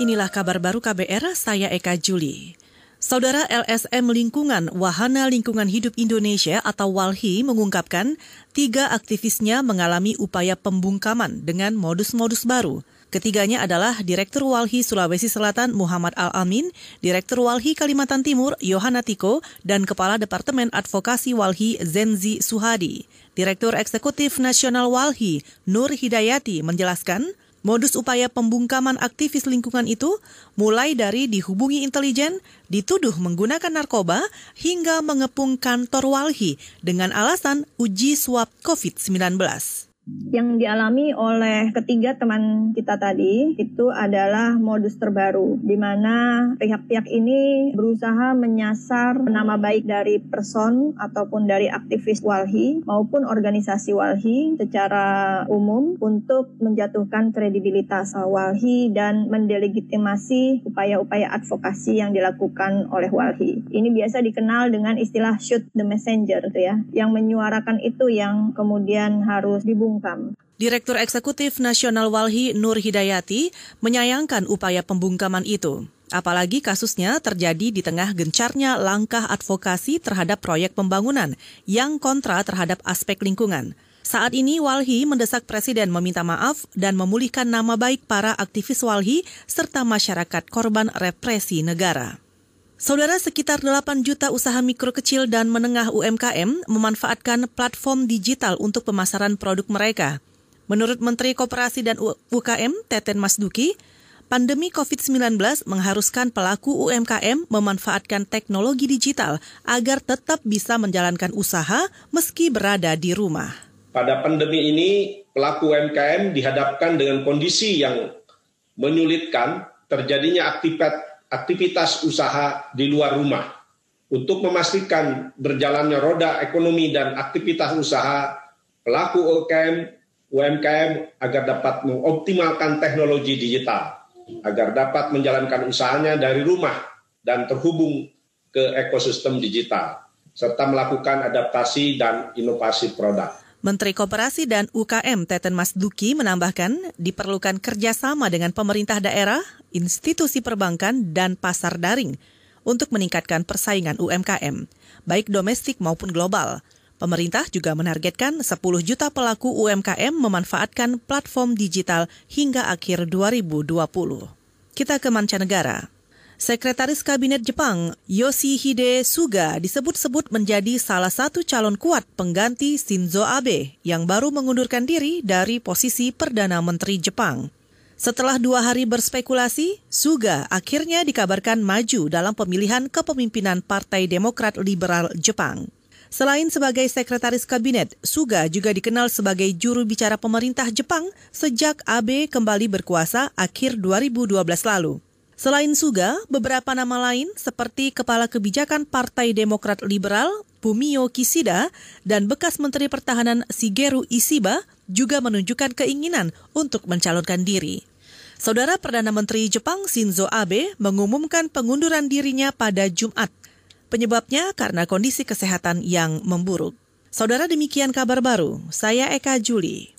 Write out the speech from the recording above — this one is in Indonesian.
Inilah kabar baru KBR, saya Eka Juli. Saudara LSM Lingkungan Wahana Lingkungan Hidup Indonesia atau WALHI mengungkapkan tiga aktivisnya mengalami upaya pembungkaman dengan modus-modus baru. Ketiganya adalah Direktur Walhi Sulawesi Selatan Muhammad Al-Amin, Direktur Walhi Kalimantan Timur Yohana Tiko, dan Kepala Departemen Advokasi Walhi Zenzi Suhadi. Direktur Eksekutif Nasional Walhi Nur Hidayati menjelaskan, Modus upaya pembungkaman aktivis lingkungan itu mulai dari dihubungi intelijen, dituduh menggunakan narkoba, hingga mengepung kantor Walhi dengan alasan uji swab COVID-19 yang dialami oleh ketiga teman kita tadi itu adalah modus terbaru di mana pihak-pihak ini berusaha menyasar nama baik dari person ataupun dari aktivis Walhi maupun organisasi Walhi secara umum untuk menjatuhkan kredibilitas Walhi dan mendelegitimasi upaya-upaya advokasi yang dilakukan oleh Walhi. Ini biasa dikenal dengan istilah shoot the messenger gitu ya, yang menyuarakan itu yang kemudian harus dibungkam Direktur Eksekutif Nasional Walhi Nur Hidayati menyayangkan upaya pembungkaman itu. Apalagi kasusnya terjadi di tengah gencarnya langkah advokasi terhadap proyek pembangunan yang kontra terhadap aspek lingkungan. Saat ini Walhi mendesak Presiden meminta maaf dan memulihkan nama baik para aktivis Walhi serta masyarakat korban represi negara. Saudara sekitar 8 juta usaha mikro kecil dan menengah UMKM memanfaatkan platform digital untuk pemasaran produk mereka. Menurut Menteri Koperasi dan UKM Teten Masduki, pandemi COVID-19 mengharuskan pelaku UMKM memanfaatkan teknologi digital agar tetap bisa menjalankan usaha meski berada di rumah. Pada pandemi ini, pelaku UMKM dihadapkan dengan kondisi yang menyulitkan terjadinya aktivitas aktivitas usaha di luar rumah. Untuk memastikan berjalannya roda ekonomi dan aktivitas usaha pelaku UMKM, UMKM agar dapat mengoptimalkan teknologi digital, agar dapat menjalankan usahanya dari rumah dan terhubung ke ekosistem digital, serta melakukan adaptasi dan inovasi produk. Menteri Koperasi dan UKM Teten Mas Duki menambahkan diperlukan kerjasama dengan pemerintah daerah, institusi perbankan, dan pasar daring untuk meningkatkan persaingan UMKM, baik domestik maupun global. Pemerintah juga menargetkan 10 juta pelaku UMKM memanfaatkan platform digital hingga akhir 2020. Kita ke mancanegara. Sekretaris Kabinet Jepang Yoshihide Suga disebut-sebut menjadi salah satu calon kuat pengganti Shinzo Abe yang baru mengundurkan diri dari posisi Perdana Menteri Jepang. Setelah dua hari berspekulasi, Suga akhirnya dikabarkan maju dalam pemilihan kepemimpinan Partai Demokrat Liberal Jepang. Selain sebagai sekretaris kabinet, Suga juga dikenal sebagai juru bicara pemerintah Jepang sejak Abe kembali berkuasa akhir 2012 lalu. Selain Suga, beberapa nama lain seperti Kepala Kebijakan Partai Demokrat Liberal, Bumio Kishida, dan bekas Menteri Pertahanan Shigeru Ishiba juga menunjukkan keinginan untuk mencalonkan diri. Saudara Perdana Menteri Jepang Shinzo Abe mengumumkan pengunduran dirinya pada Jumat. Penyebabnya karena kondisi kesehatan yang memburuk. Saudara demikian kabar baru, saya Eka Juli.